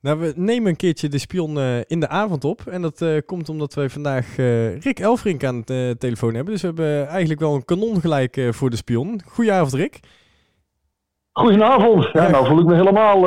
Nou, we nemen een keertje de spion eh, in de avond op. En dat eh, komt omdat wij vandaag eh, Rick Elfrink aan de telefoon hebben. Dus we hebben eigenlijk wel een kanon gelijk voor de spion. Goedenavond, Rick. Goedenavond. Ja, nou voel ik me helemaal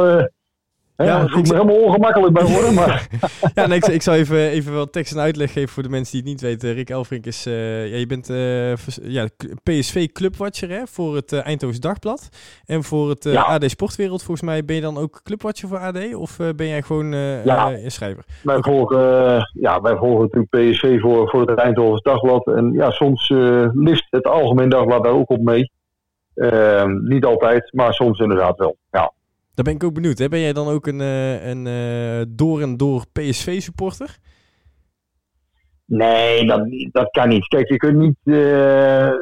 ja, ja, ik voel me helemaal ongemakkelijk bij horen. Maar... ja, nee, ik, ik zal even, even wel tekst en uitleg geven voor de mensen die het niet weten. Rick Elfrink is, uh, ja, je bent uh, ja, PSV clubwatcher hè, voor het uh, Eindhoven Dagblad. En voor het ja. AD Sportwereld, volgens mij ben je dan ook clubwatcher voor AD? Of ben jij gewoon ja, schrijver? Wij, okay. volgen, ja, wij volgen natuurlijk PSV voor, voor het Eindhoven Dagblad. En ja, soms list het Algemeen Dagblad daar ook op mee. Ehm, niet altijd, maar soms inderdaad wel. Ja. Daar ben ik ook benieuwd. Hè? Ben jij dan ook een, uh, een uh, door en door PSV-supporter? Nee, dat, dat kan niet. Kijk, je kunt niet, uh,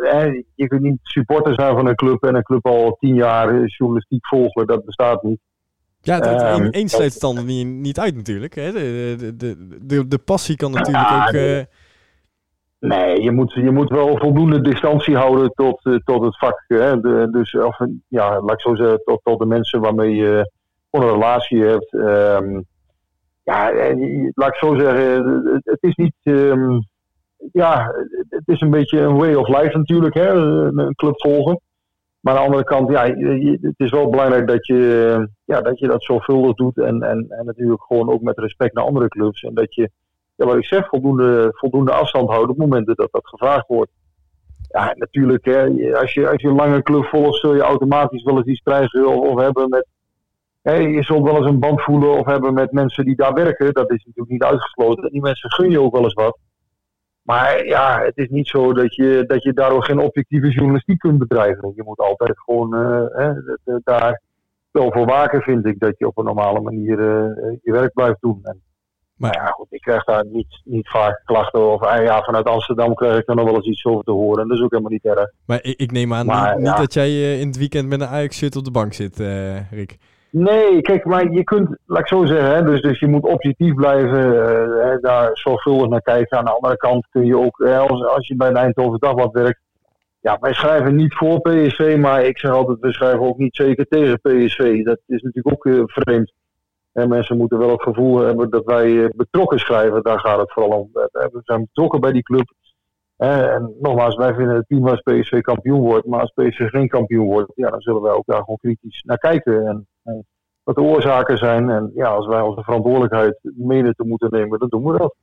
hè, je kunt niet supporter zijn van een club en een club al tien jaar journalistiek volgen. Dat bestaat niet. Ja, dat, um, één sluit dan niet, niet uit natuurlijk. Hè? De, de, de, de, passie kan natuurlijk ook... Nee, je moet, je moet wel voldoende distantie houden tot, uh, tot het vak. Hè? De, dus, of, ja, laat ik zo zeggen, tot, tot de mensen waarmee je een relatie hebt. Um, ja, laat ik zo zeggen, het is niet. Um, ja, het is een beetje een way of life natuurlijk, hè? een club volgen. Maar aan de andere kant, ja, het is wel belangrijk dat je, ja, dat, je dat zorgvuldig doet. En, en, en natuurlijk gewoon ook met respect naar andere clubs. En dat je ja, ik zeg, voldoende, voldoende afstand houden op momenten dat dat gevraagd wordt. Ja, natuurlijk, hè, als, je, als je een lange club volgt, zul je automatisch wel eens iets krijgen of, of hebben met. Hè, je zult wel eens een band voelen of hebben met mensen die daar werken. Dat is natuurlijk niet uitgesloten. Die mensen gun je ook wel eens wat. Maar ja, het is niet zo dat je, dat je daardoor geen objectieve journalistiek kunt bedrijven. Je moet altijd gewoon uh, hè, daar wel voor waken, vind ik, dat je op een normale manier uh, je werk blijft doen. En maar ja, goed, ik krijg daar niet, niet vaak klachten over. Ja, vanuit Amsterdam krijg ik er nog wel eens iets over te horen. En dat is ook helemaal niet erg. Maar ik, ik neem aan maar, niet, dat jij uh, in het weekend met een Ajax-shirt op de bank zit, uh, Rick. Nee, kijk, maar je kunt, laat ik zo zeggen, hè, dus, dus je moet objectief blijven, uh, daar zorgvuldig naar kijken. Aan de andere kant kun je ook, als, als je bij een Eindhoven Dagblad werkt, ja, wij schrijven niet voor PSV, maar ik zeg altijd, we schrijven ook niet zeker tegen PSV. Dat is natuurlijk ook vreemd. En mensen moeten wel het gevoel hebben dat wij eh, betrokken schrijven. Daar gaat het vooral om. We zijn betrokken bij die club. En nogmaals, wij vinden het prima als PSV kampioen wordt. Maar als PSV geen kampioen wordt, ja, dan zullen wij ook daar gewoon kritisch naar kijken. En, en wat de oorzaken zijn. En ja, als wij onze verantwoordelijkheid menen te moeten nemen, dan doen we dat.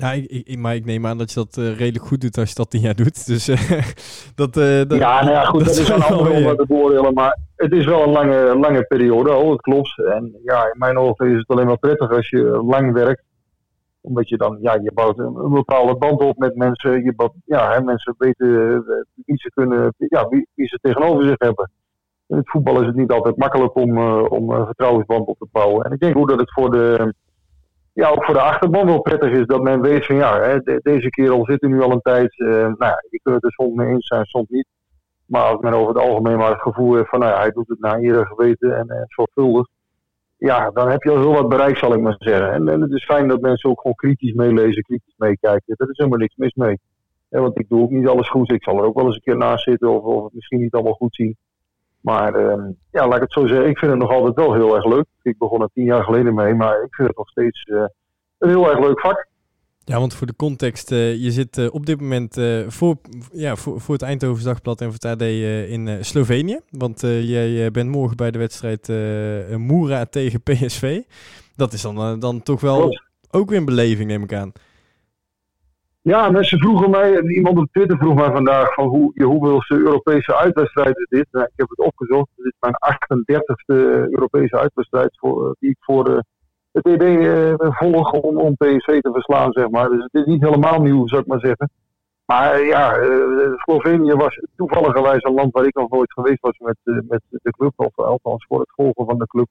Ja, ik, ik, maar ik neem aan dat je dat uh, redelijk goed doet als je dat tien jaar doet. Dus uh, dat, uh, dat, Ja, nou ja, goed, dat, dat is een andere om te beoordelen. Maar het is wel een lange, lange periode, oh, het klopt. En ja, in mijn ogen is het alleen maar prettig als je lang werkt. Omdat je dan, ja, je bouwt een, een bepaalde band op met mensen. Je bouwt, ja, hè, mensen weten wie ze kunnen, ja, wie, wie ze tegenover zich hebben. In het voetbal is het niet altijd makkelijk om, om een vertrouwensband op te bouwen. En ik denk ook dat het voor de ja, ook voor de achterban wel prettig is dat men weet van ja, hè, deze kerel zit er nu al een tijd. Uh, nou ja, je kunt het er soms mee eens zijn, soms niet. Maar als men over het algemeen maar het gevoel heeft van nou ja, hij doet het naar ieder geweten en, en zorgvuldig. Ja, dan heb je al heel wat bereikt, zal ik maar zeggen. En, en, het is fijn dat mensen ook gewoon kritisch meelezen, kritisch meekijken. Daar is helemaal niks mis mee. want ik doe ook niet alles goed. Ik zal er ook wel eens een keer naast zitten of, of het misschien niet allemaal goed zien. Maar uh, ja, laat ik het zo zeggen, ik vind het nog altijd wel heel erg leuk. Ik begon er tien jaar geleden mee, maar ik vind het nog steeds uh, een heel erg leuk vak. Ja, want voor de context, uh, je zit op dit moment voor, ja, voor, voor het Eindhoven Dagblad en voor het AD in Slovenië. Want jij bent morgen bij de wedstrijd Moera tegen PSV. Dat is dan, dan toch wel ook weer een beleving, neem ik aan. Ja, mensen vroegen mij, iemand op Twitter vroeg mij vandaag van hoe, hoeveelste Europese uitwedstrijd is dit. Nou, ik heb het opgezocht. Dit is mijn 38e Europese uitwedstrijd eh, die ik voor de, het ED uh, volg om, om PSV te verslaan, zeg maar. Dus het is niet helemaal nieuw, zou ik maar zeggen. Maar ja, uh, Slovenië was toevalligerwijs een land waar ik nog nooit geweest was met, uh, met de club, of althans voor het volgen van de club.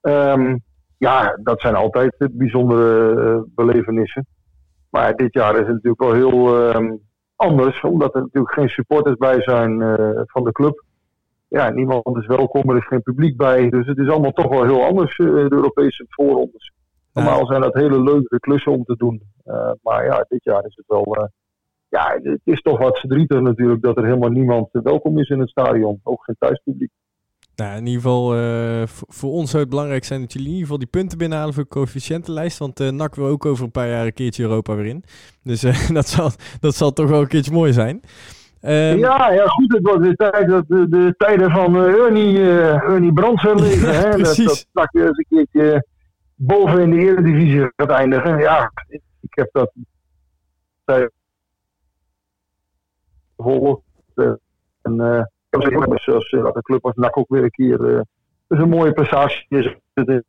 Um, ja, dat zijn altijd bijzondere belevenissen. Maar dit jaar is het natuurlijk wel heel uh, anders, omdat er natuurlijk geen supporters bij zijn uh, van de club. Ja, niemand is welkom, er is geen publiek bij. Dus het is allemaal toch wel heel anders, uh, de Europese voorrondes. Normaal zijn dat hele leuke klussen om te doen. Uh, maar ja, dit jaar is het wel. ja, het is toch wat verdrietig natuurlijk dat er helemaal niemand welkom is in het stadion. Ook geen thuispubliek. Nou, in ieder geval, uh, voor ons zou het belangrijk zijn dat jullie in ieder geval die punten binnenhalen voor de coëfficiëntenlijst. Want uh, NAC wil ook over een paar jaar een keertje Europa weer in. Dus uh, dat, zal, dat zal toch wel een keertje mooi zijn. Um, ja, ja, goed. Het was de, tijd, de, de tijden van Ernie, Ernie Brandsen liggen. hè? Precies. Dat, dat NAC eens een keertje boven in de Eredivisie gaat eindigen. Ja, ik heb dat gevolgd. en uh, zoals uh, de club als NAC ook weer een keer uh, dus een mooie prestatie is in de.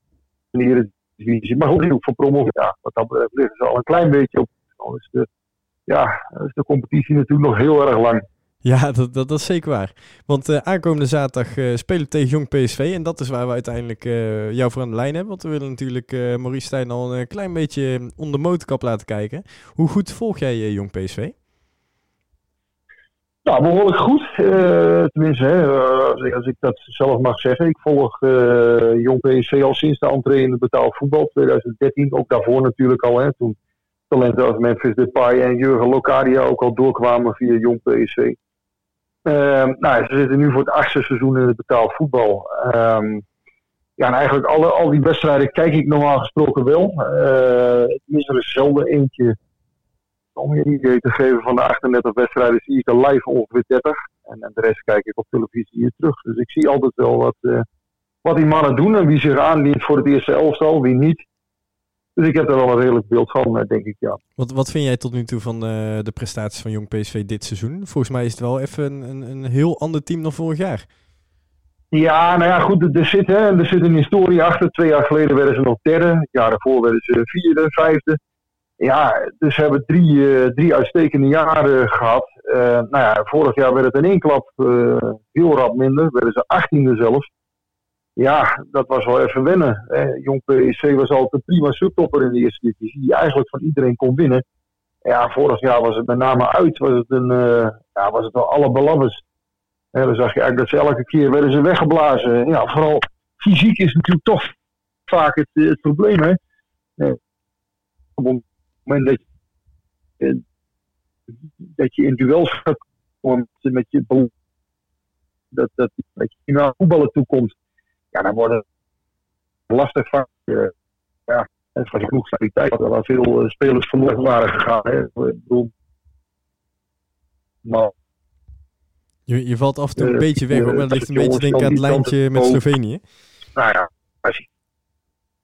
Maar goed, ook voor promotie, ja, wat dat betreft liggen ze al een klein beetje op. Is de, ja, is de competitie natuurlijk nog heel erg lang. Ja, dat, dat, dat is zeker waar. Want uh, aankomende zaterdag uh, spelen we tegen Jong PSV. En dat is waar we uiteindelijk uh, jou voor aan de lijn hebben. Want we willen natuurlijk Maurice Stijn al een klein beetje onder de motorkap laten kijken. Hoe goed volg jij Jong PSV? Nou, behoorlijk goed. tenminste, hè, als, ik, als, ik, dat zelf mag zeggen. Ik volg Jong PSV al sinds de entree in het betaald voetbal 2013. Ook daarvoor natuurlijk al. Hè, toen talenten als Memphis Depay en Jurgen Locadia ook al doorkwamen via Jong PSV. Uh, nou, ze zitten nu voor het achtste seizoen in het betaald voetbal. Um, ja, en eigenlijk alle, al die wedstrijden kijk ik normaal gesproken wel. Uh, is er zelden eentje, om je een idee te geven, van de 38 wedstrijden zie ik er live ongeveer 30. En, en de rest kijk ik op televisie hier terug. Dus ik zie altijd wel wat, uh, wat die mannen doen en wie zich aandient voor het eerste elftal, wie niet. Dus ik heb er wel een redelijk beeld van, eh, denk ik, ja. Wat, wat vind jij tot nu toe van uh, de prestaties van Jong PSV dit seizoen? Volgens mij is het wel even een, een, een heel ander team dan vorig jaar. Ja, nou ja, goed, er zit, hè, er zit een historie achter. Twee jaar geleden werden ze nog derde. Het jaar daarvoor werden ze vierde, vijfde. Ja, dus ze hebben drie, uh, drie uitstekende jaren gehad. Uh, nou ja, vorig jaar werd het in één klap heel rap minder. Werden ze achttiende zelfs ja, dat was wel even wennen. Hè. Jong PSC was altijd een prima subtopper in de eerste divisie, die eigenlijk van iedereen kon winnen. Ja, vorig jaar was het met name uit, was het, een, ja, was het wel alle belabbers. dan zag je eigenlijk dat ze elke keer werden ze weggeblazen. Ja, vooral fysiek is natuurlijk toch vaak het, het probleem. Hè. Moment dat je, dat je in duels gaat komen met je dat, dat, dat je naar voetballen toekomt ja, dan wordt het lastig van. Ja, er was genoeg wel veel uh, spelers verloren waren gegaan. Hè. Ik bedoel, maar, je, je valt af en toe een uh, beetje weg, maar dat ligt een beetje denk aan het lijntje met Slovenië. Nou ja, als je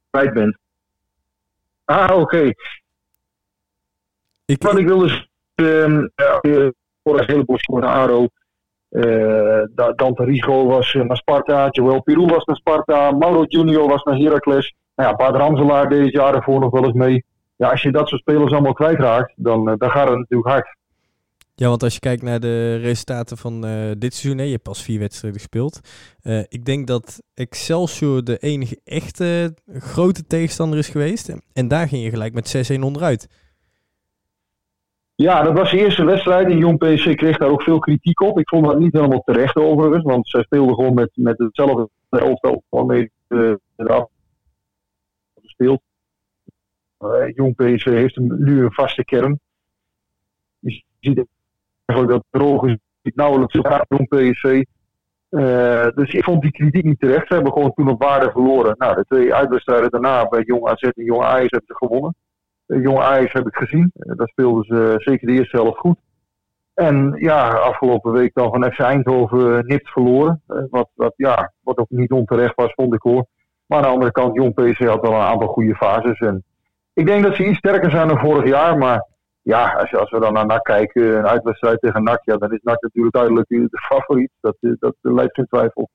kwijt bent. Ah, oké. Okay. Ik, Wat ik wil dus, um, ja, voor een heleboel scoren Aro. Uh, Dante Rigo was naar Sparta, Joel Pirou was naar Sparta, Mauro Junior was naar Heracles. Nou ja, Bart Ramselaar deed jaar ervoor nog wel eens mee. Ja, als je dat soort spelers allemaal kwijtraakt, dan, uh, dan gaat het natuurlijk hard. Ja, want als je kijkt naar de resultaten van uh, dit seizoen, hè, je hebt pas vier wedstrijden gespeeld. Uh, ik denk dat Excelsior de enige echte grote tegenstander is geweest. En daar ging je gelijk met 6-1 onderuit. Ja, dat was de eerste wedstrijd. En Jong PC kreeg daar ook veel kritiek op. Ik vond dat niet helemaal terecht overigens, want zij speelden gewoon met, met hetzelfde elftal waarmee ze uh, gespeeld. Uh, Jong PC heeft nu een vaste kern. Je ziet eigenlijk dat is nauwelijks gaat Jong PSV. Uh, dus ik vond die kritiek niet terecht. Ze hebben gewoon toen op waarde verloren. Nou, de twee uitwedstrijden daarna bij Jong AZ en Jong Ajax hebben ze gewonnen. Jonge Ajax heb ik gezien. Eh, daar speelden ze zeker de eerste helft goed. En ja, afgelopen week dan van FC Eindhoven nipt verloren. Eh, wat, wat, ja, wat ook niet onterecht was, vond ik hoor. Maar aan de andere kant, Jong PC had wel een aantal goede fases. En ik denk dat ze iets sterker zijn dan vorig jaar. Maar ja, als, als we dan naar NAC kijken, een uitwedstrijd tegen NAC, ja, dan is NAC natuurlijk duidelijk de favoriet. Dat, dat leidt geen twijfel.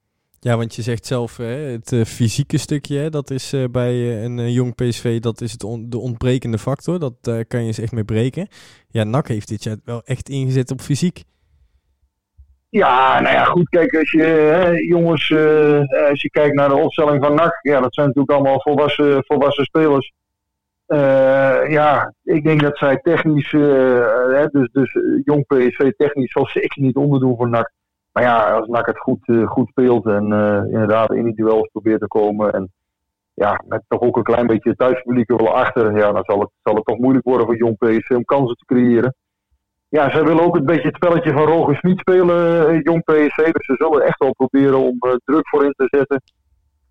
Ja, want je zegt zelf, hè, het uh, fysieke stukje, hè, dat is uh, bij uh, een jong PSV, dat is het de ontbrekende factor. Dat kan je eens echt mee breken. Ja, NAC heeft dit jaar wel echt ingezet op fysiek. Ja, nou ja, goed, kijk, als je, hè, jongens, als je kijkt naar de opstelling van NAC, ja, dat zijn natuurlijk allemaal volwassen, volwassen spelers. ja, ik denk dat zij technisch, hè, dus, dus jong PSV technisch zal zeker niet onderdoen voor NAC. Maar ja, als NAC het goed, uh, goed speelt en uh, inderdaad in die duels probeert te komen. En ja, met toch ook een klein beetje thuispubliek er wel achter. Ja, dan zal het, zal het toch moeilijk worden voor Jong PSV om kansen te creëren. ja, zij willen ook een beetje het spelletje van Roger Smit spelen, jong PSV. Dus ze zullen echt wel proberen om druk voor in te zetten.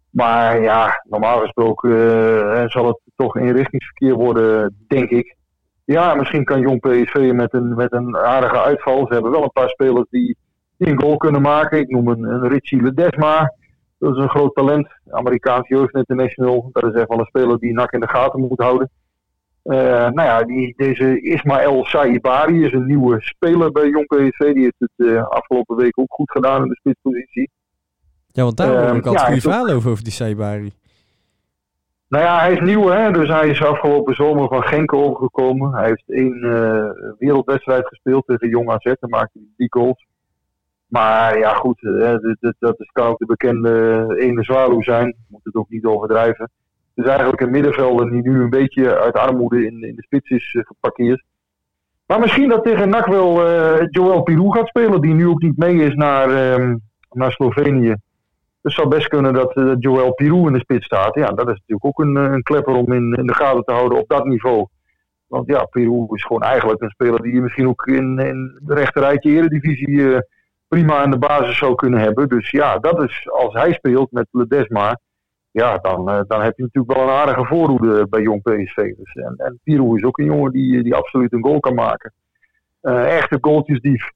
Maar ja, normaal gesproken zal het toch inrichtingsverkeer worden, denk ik. Ja, misschien kan jong PSV met een, met een aardige uitval. Ze hebben wel een paar spelers die, die een goal kunnen maken. Ik noem een, een Richie Ledesma. Dat is een groot talent. Amerikaans Jeugd International. Dat is echt wel een speler die nak in de gaten moet houden. Uh, nou ja, die, deze Ismaël Saibari is een nieuwe speler bij Jong PSV. Die heeft het uh, afgelopen week ook goed gedaan in de spitspositie. Ja, want daar hoor ik altijd ja, goede verhalen over, over die Saibari. Nou ja, hij is nieuw, hè? dus hij is afgelopen zomer van Genk overgekomen. Hij heeft één uh, wereldwedstrijd gespeeld tegen Jong AZ. en maakte hij drie goals. Maar ja, goed, hè, dat, dat is, kan de bekende ene zwaluw zijn. Moet het ook niet overdrijven. Het is eigenlijk een middenvelder die nu een beetje uit armoede in, in de spits is uh, geparkeerd. Maar misschien dat tegen NAC wel uh, Joël Pirou gaat spelen, die nu ook niet mee is naar, um, naar Slovenië. Dus het zou best kunnen dat uh, Joël Pirou in de spits staat. Ja, dat is natuurlijk ook een, een klepper om in, in de gaten te houden op dat niveau. Want ja, Pirou is gewoon eigenlijk een speler die je misschien ook in, in de rechterrijtje eredivisie prima in de basis zou kunnen hebben. Dus ja, dat is als hij speelt met Ledesma. Ja, dan, uh, dan heb je natuurlijk wel een aardige voorhoede bij jong PSV. Dus, en, en is ook een jongen die, die absoluut een goal kan maken. echte goaltjesdief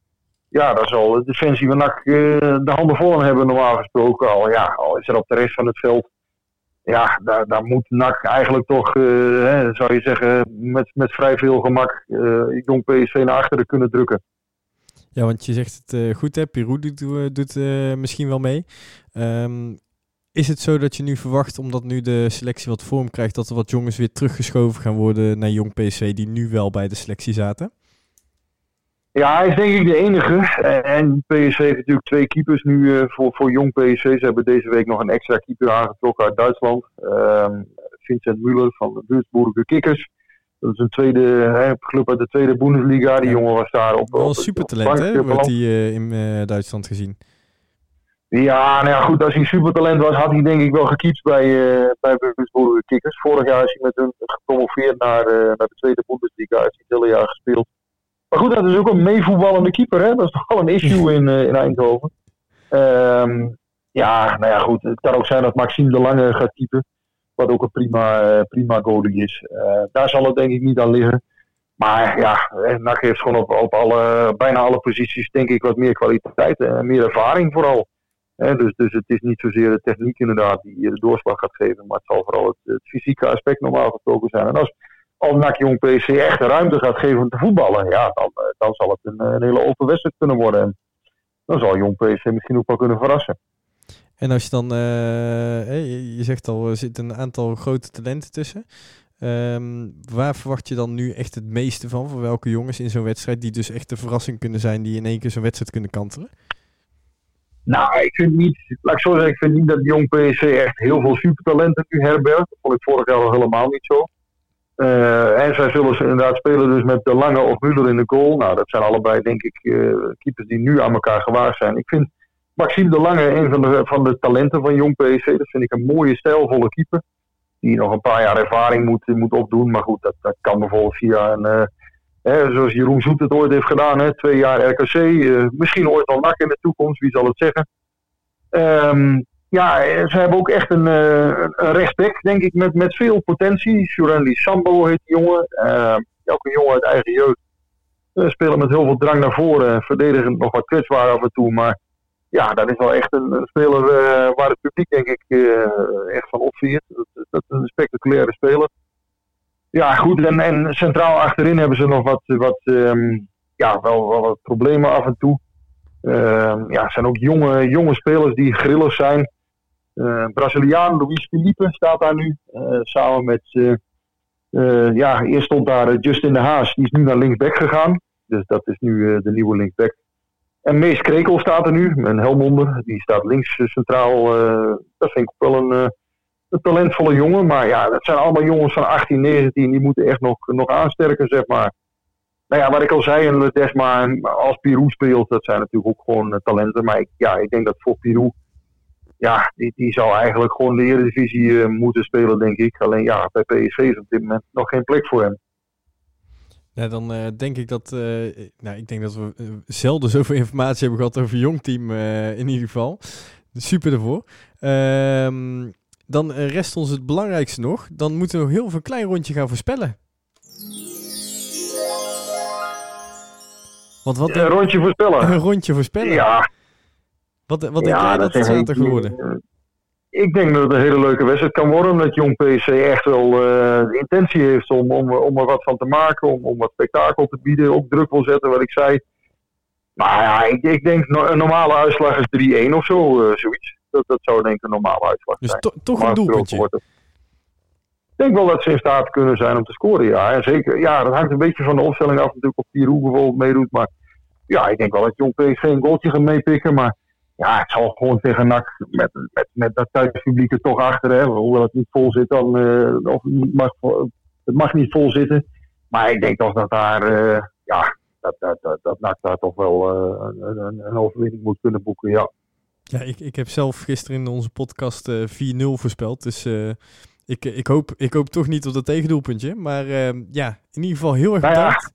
ja, daar zal de defensie van NAC uh, de handen vol aan hebben normaal gesproken. Al, ja, al is er op de rest van het veld. Ja, daar, daar moet NAC eigenlijk toch, uh, hè, zou je zeggen, met, met vrij veel gemak uh, jong PSV naar achteren kunnen drukken. Ja, want je zegt het goed, hè? Pirou doet, doet misschien wel mee. Um, is het zo dat je nu verwacht, omdat nu de selectie wat vorm krijgt, dat er wat jongens weer teruggeschoven gaan worden naar jong PSV die nu wel bij de selectie zaten? Ja, hij is denk ik de enige. En PSV heeft natuurlijk twee keepers nu voor, voor jong PSV. Ze hebben deze week nog een extra keeper aangetrokken uit Duitsland. Uh, Vincent Müller van de Duisburger Kickers. Dat is een tweede hè, club uit de tweede Bundesliga. Die jongen was daar op. Wel een supertalent, hè? Wordt hij uh, in uh, Duitsland gezien. Ja, nou ja, goed. Als hij supertalent was, had hij denk ik wel gekiept bij, uh, bij Kickers. Vorig jaar is hij met hun gepromoveerd naar, naar de tweede Bundesliga. Hij heeft het hele jaar gespeeld. Maar goed, dat is ook een meevoetballende keeper. Hè? Dat is toch wel een issue in, uh, in Eindhoven. Um, ja, nou ja, goed. Het kan ook zijn dat Maxime de Lange gaat keeper. Wat ook een prima, uh, prima goalie is. Uh, daar zal het denk ik niet aan liggen. Maar ja, NAC heeft gewoon op, op alle, bijna alle posities denk ik wat meer kwaliteit en meer ervaring vooral. dus, dus het is niet zozeer de techniek inderdaad die de doorslag gaat geven. Maar het zal vooral het, fysieke aspect normaal gesproken zijn. En als, als NAC Jong PC echt de ruimte gaat geven om te voetballen, ja, dan, eh, dan zal het een, een hele open wedstrijd kunnen worden. En dan zal Jong PC misschien ook wel kunnen verrassen. En als je dan, uh, je zegt al, er zitten een aantal grote talenten tussen. Um, waar verwacht je dan nu echt het meeste van? Voor welke jongens in zo'n wedstrijd die dus echt de verrassing kunnen zijn, die in één keer zo'n wedstrijd kunnen kantelen? Nou, ik vind niet, laat ik zo zeggen, ik vind niet dat Jong PSC echt heel veel supertalenten nu herbergt. Dat vond ik vorig jaar al helemaal niet zo. Uh, en zij zullen inderdaad spelen dus met de Lange of Müller in de goal. Nou, dat zijn allebei denk ik uh, keepers die nu aan elkaar gewaagd zijn. Ik vind Maxime de Lange een van de, van de talenten van Jong PSC. Dat vind ik een mooie, stijlvolle keeper. Die nog een paar jaar ervaring moet, moet opdoen. Maar goed, dat, dat kan bijvoorbeeld via een... Uh, zoals Jeroen Zoet het ooit heeft gedaan, hè, twee jaar RKC. misschien ooit al NAC in de toekomst, wie zal het zeggen. Um, ja, ze hebben ook echt een, uh, een denk ik, met, met veel potentie. Surendi Sambo heet die jongen. Uh, ook een jongen uit eigen jeugd. Uh, spelen met heel veel drang naar voren. Verdedigend nog wat kwetsbaar af en toe. Maar ja, dat is wel echt een, speler waar het publiek, denk ik, echt van opviert. Dat, dat is een spectaculaire speler. Ja, goed. En, en centraal achterin hebben ze nog wat, wat um, ja, wel, wel wat problemen af en toe. Uh, ja, zijn ook jonge, jonge spelers die grillers zijn. Uh, Braziliaan Luis Felipe staat daar nu. Uh, samen met, ja, eerst stond daar Justin de Haas. Die is nu naar linksback gegaan. Dus dat is nu de nieuwe linksback. En Mees Krekel staat er nu. Een Helmonder. Die staat links centraal. dat vind ik wel een, een, talentvolle jongen. Maar ja, dat zijn allemaal jongens van 18, 19. Die moeten echt nog, nog aansterken, zeg maar. Nou ja, wat ik al zei, en Desma als Pirou speelt, dat zijn natuurlijk ook gewoon talenten. Maar ik, ja, ik denk dat voor Pirou ja, die, die zou eigenlijk gewoon de Eredivisie moeten spelen, denk ik. Alleen ja, bij PSV is op dit moment nog geen plek voor hem. Ja, dan uh, denk ik dat, uh, nou, ik denk dat we uh, zelden zoveel informatie hebben gehad over jong team in ieder geval. Super ervoor. Ehm, dan rest ons het belangrijkste nog. Dan moeten we nog heel veel klein rondje gaan voorspellen. Want wat een rondje voorspellen. Een rondje voorspellen. Ja. Wat, wat denk jij dat het zaterdag geworden? Ik denk dat het een hele leuke wedstrijd kan worden. Dat Jong PC echt wel uh, de intentie heeft om, om, om er wat van te maken. Om, om wat spektakel te bieden. Ook druk wil zetten, wat ik zei. Maar ja, ik, ik denk een normale uitslag is 3-1 of zo, uh, zoiets. Dat, dat zou denk ik een normale uitslag dus zijn. Dus to, toch een doelpuntje? Ik denk wel dat ze in staat kunnen zijn om te scoren, ja. En zeker, ja, dat hangt een beetje van de opstelling af natuurlijk of Pierre bijvoorbeeld meedoet. Maar ja, ik denk wel dat Jong PC een goaltje gaat meepikken. Maar ja, het zal gewoon tegen NAC met, met, met dat thuispubliek er toch achter. Hè, hoewel het niet vol zit, dan, uh, of mag, het mag niet vol zitten. Maar ik denk toch dat daar, uh, ja, dat, dat, dat, dat NAC daar toch wel uh, een, een, overwinning moet kunnen boeken, ja. Ja, ik, ik heb zelf gisteren in onze podcast 4-0 voorspeld. Dus ik, ik, hoop, ik hoop toch niet op dat tegendoelpuntje. Maar ja, in ieder geval heel erg nou bedankt.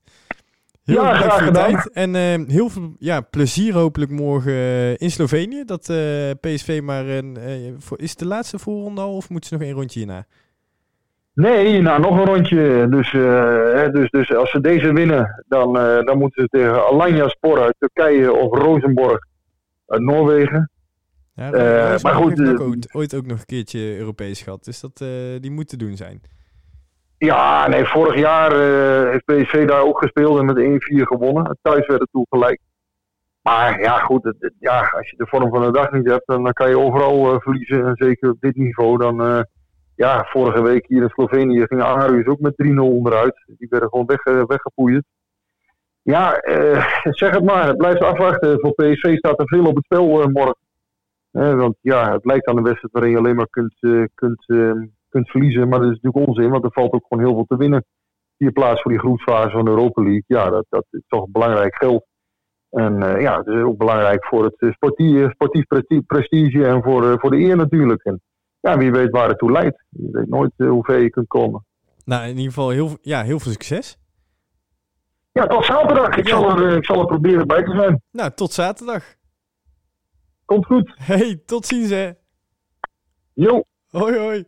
Heel ja, graag gedaan. Tijd. En uh, heel veel ja, plezier hopelijk morgen uh, in Slovenië. Dat uh, PSV maar een. Voor, is het de laatste voorronde al of moeten ze nog één rondje hierna? Nee, nou nog een rondje. Dus, hè, dus, dus als ze deze winnen, dan, dan moeten ze tegen Alanya Spor uit Turkije of Rosenborg uit Noorwegen. Ja, maar goed, heeft ook ooit, ooit ook nog een keertje Europees gehad. Dus dat, die moeten doen zijn. Ja, nee, vorig jaar uh, heeft PSV daar ook gespeeld en met 1-4 gewonnen. Thuis werd het toen gelijk. Maar ja, goed, ja, als je de vorm van de dag niet hebt, dan, dan kan je overal uh, verliezen. En zeker op dit niveau. Dan, uh, ja, vorige week hier in Slovenië ging Arius ook met 3-0 onderuit. Die werden gewoon weg, weggepoeierd. Ja, zeg het maar. Het blijft afwachten. Voor PSV staat er veel op het spel morgen. want ja, het lijkt aan de wedstrijd waarin je alleen maar kunt, kunt kunt verliezen. Maar dat is natuurlijk onzin, want er valt ook gewoon heel veel te winnen. Vier plaats voor die groepsfase van de Europa League. Ja, dat, dat is toch belangrijk geld. En uh, ja, het is ook belangrijk voor het eh, sportief, sportief prestige en voor, uh, voor de eer natuurlijk. En ja, wie weet waar het toe leidt. Je weet nooit uh, hoe ver je kunt komen. Nou, in ieder geval heel, ja, heel veel succes. Ja, tot zaterdag. Ik, zal er, ik zal er proberen bij te zijn. Nou, tot zaterdag. Komt goed. Hey, tot ziens hè. Jo. Hoi hoi.